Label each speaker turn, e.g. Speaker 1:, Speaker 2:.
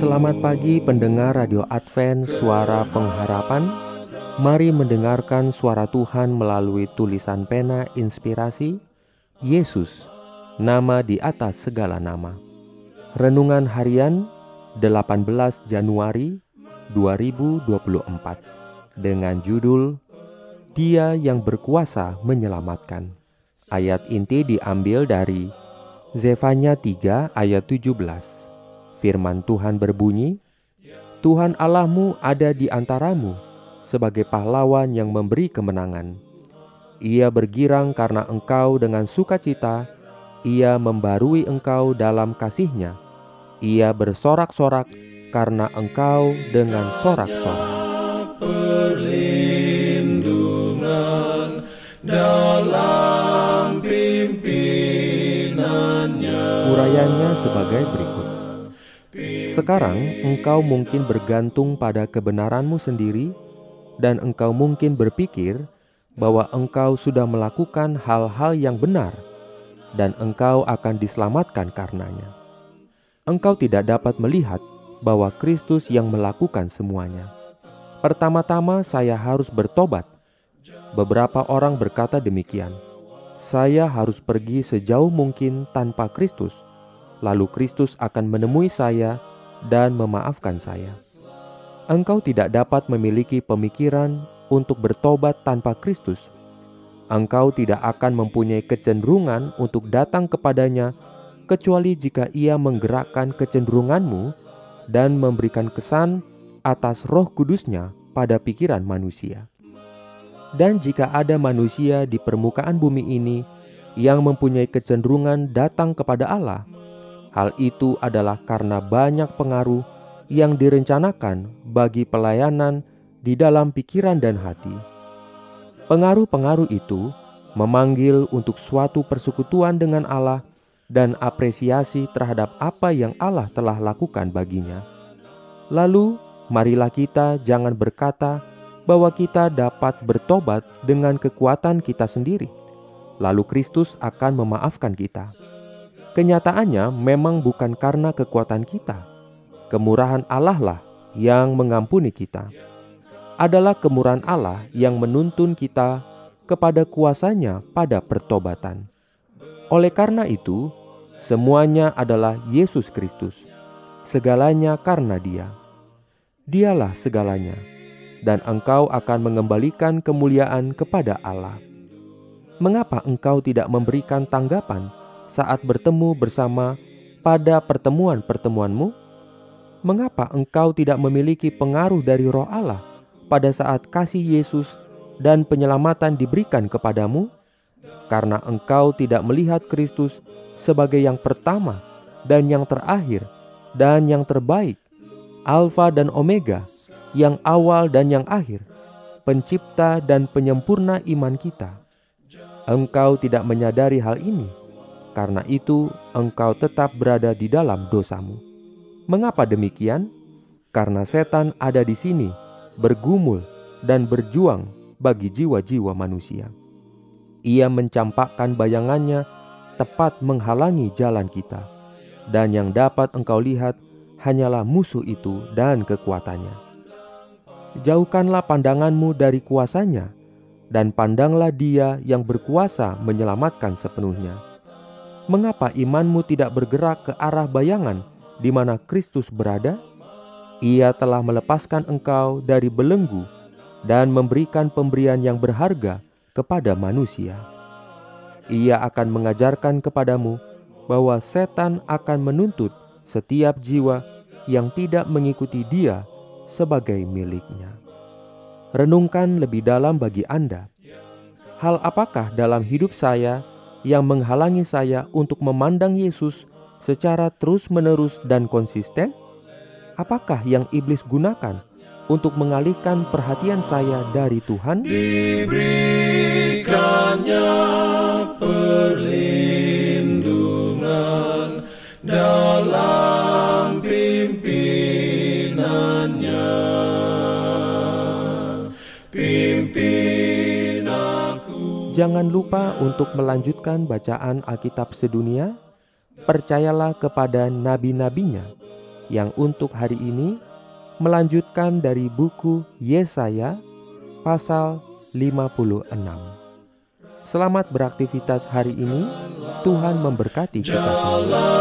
Speaker 1: Selamat pagi pendengar Radio Advent Suara Pengharapan Mari mendengarkan suara Tuhan melalui tulisan pena inspirasi Yesus, nama di atas segala nama. Renungan harian 18 Januari 2024 dengan judul Dia yang berkuasa menyelamatkan. Ayat inti diambil dari Zefanya 3 ayat 17. Firman Tuhan berbunyi, Tuhan Allahmu ada di antaramu sebagai pahlawan yang memberi kemenangan. Ia bergirang karena engkau dengan sukacita, ia membarui engkau dalam kasihnya. Ia bersorak-sorak karena engkau dengan sorak-sorak.
Speaker 2: Perlindungan dalam pimpinannya.
Speaker 1: Urayanya sebagai berikut. Sekarang engkau mungkin bergantung pada kebenaranmu sendiri dan engkau mungkin berpikir bahwa engkau sudah melakukan hal-hal yang benar dan engkau akan diselamatkan karenanya. Engkau tidak dapat melihat bahwa Kristus yang melakukan semuanya. Pertama-tama, saya harus bertobat. Beberapa orang berkata demikian: "Saya harus pergi sejauh mungkin tanpa Kristus, lalu Kristus akan menemui saya dan memaafkan saya." engkau tidak dapat memiliki pemikiran untuk bertobat tanpa Kristus. Engkau tidak akan mempunyai kecenderungan untuk datang kepadanya kecuali jika ia menggerakkan kecenderunganmu dan memberikan kesan atas roh kudusnya pada pikiran manusia. Dan jika ada manusia di permukaan bumi ini yang mempunyai kecenderungan datang kepada Allah, hal itu adalah karena banyak pengaruh yang direncanakan bagi pelayanan di dalam pikiran dan hati. Pengaruh-pengaruh itu memanggil untuk suatu persekutuan dengan Allah dan apresiasi terhadap apa yang Allah telah lakukan baginya. Lalu, marilah kita jangan berkata bahwa kita dapat bertobat dengan kekuatan kita sendiri, lalu Kristus akan memaafkan kita. Kenyataannya memang bukan karena kekuatan kita, Kemurahan Allah lah yang mengampuni kita. Adalah kemurahan Allah yang menuntun kita kepada kuasanya pada pertobatan. Oleh karena itu, semuanya adalah Yesus Kristus. Segalanya karena Dia. Dialah segalanya, dan engkau akan mengembalikan kemuliaan kepada Allah. Mengapa engkau tidak memberikan tanggapan saat bertemu bersama pada pertemuan-pertemuanmu? mengapa engkau tidak memiliki pengaruh dari Roh Allah pada saat kasih Yesus dan penyelamatan diberikan kepadamu? Karena engkau tidak melihat Kristus sebagai yang pertama dan yang terakhir dan yang terbaik, Alfa dan Omega, yang awal dan yang akhir, pencipta dan penyempurna iman kita. Engkau tidak menyadari hal ini, karena itu engkau tetap berada di dalam dosamu. Mengapa demikian? Karena setan ada di sini, bergumul dan berjuang bagi jiwa-jiwa manusia. Ia mencampakkan bayangannya tepat menghalangi jalan kita, dan yang dapat engkau lihat hanyalah musuh itu dan kekuatannya. Jauhkanlah pandanganmu dari kuasanya, dan pandanglah Dia yang berkuasa menyelamatkan sepenuhnya. Mengapa imanmu tidak bergerak ke arah bayangan di mana Kristus berada, ia telah melepaskan engkau dari belenggu dan memberikan pemberian yang berharga kepada manusia. Ia akan mengajarkan kepadamu bahwa setan akan menuntut setiap jiwa yang tidak mengikuti dia sebagai miliknya. Renungkan lebih dalam bagi Anda. Hal apakah dalam hidup saya yang menghalangi saya untuk memandang Yesus secara terus-menerus dan konsisten? Apakah yang iblis gunakan untuk mengalihkan perhatian saya dari Tuhan,
Speaker 2: diberikannya perlindungan dalam pimpinannya.
Speaker 1: Jangan lupa untuk melanjutkan bacaan Alkitab sedunia. Percayalah kepada nabi-nabinya yang untuk hari ini melanjutkan dari buku Yesaya pasal 56. Selamat beraktivitas hari ini. Tuhan memberkati kita semua.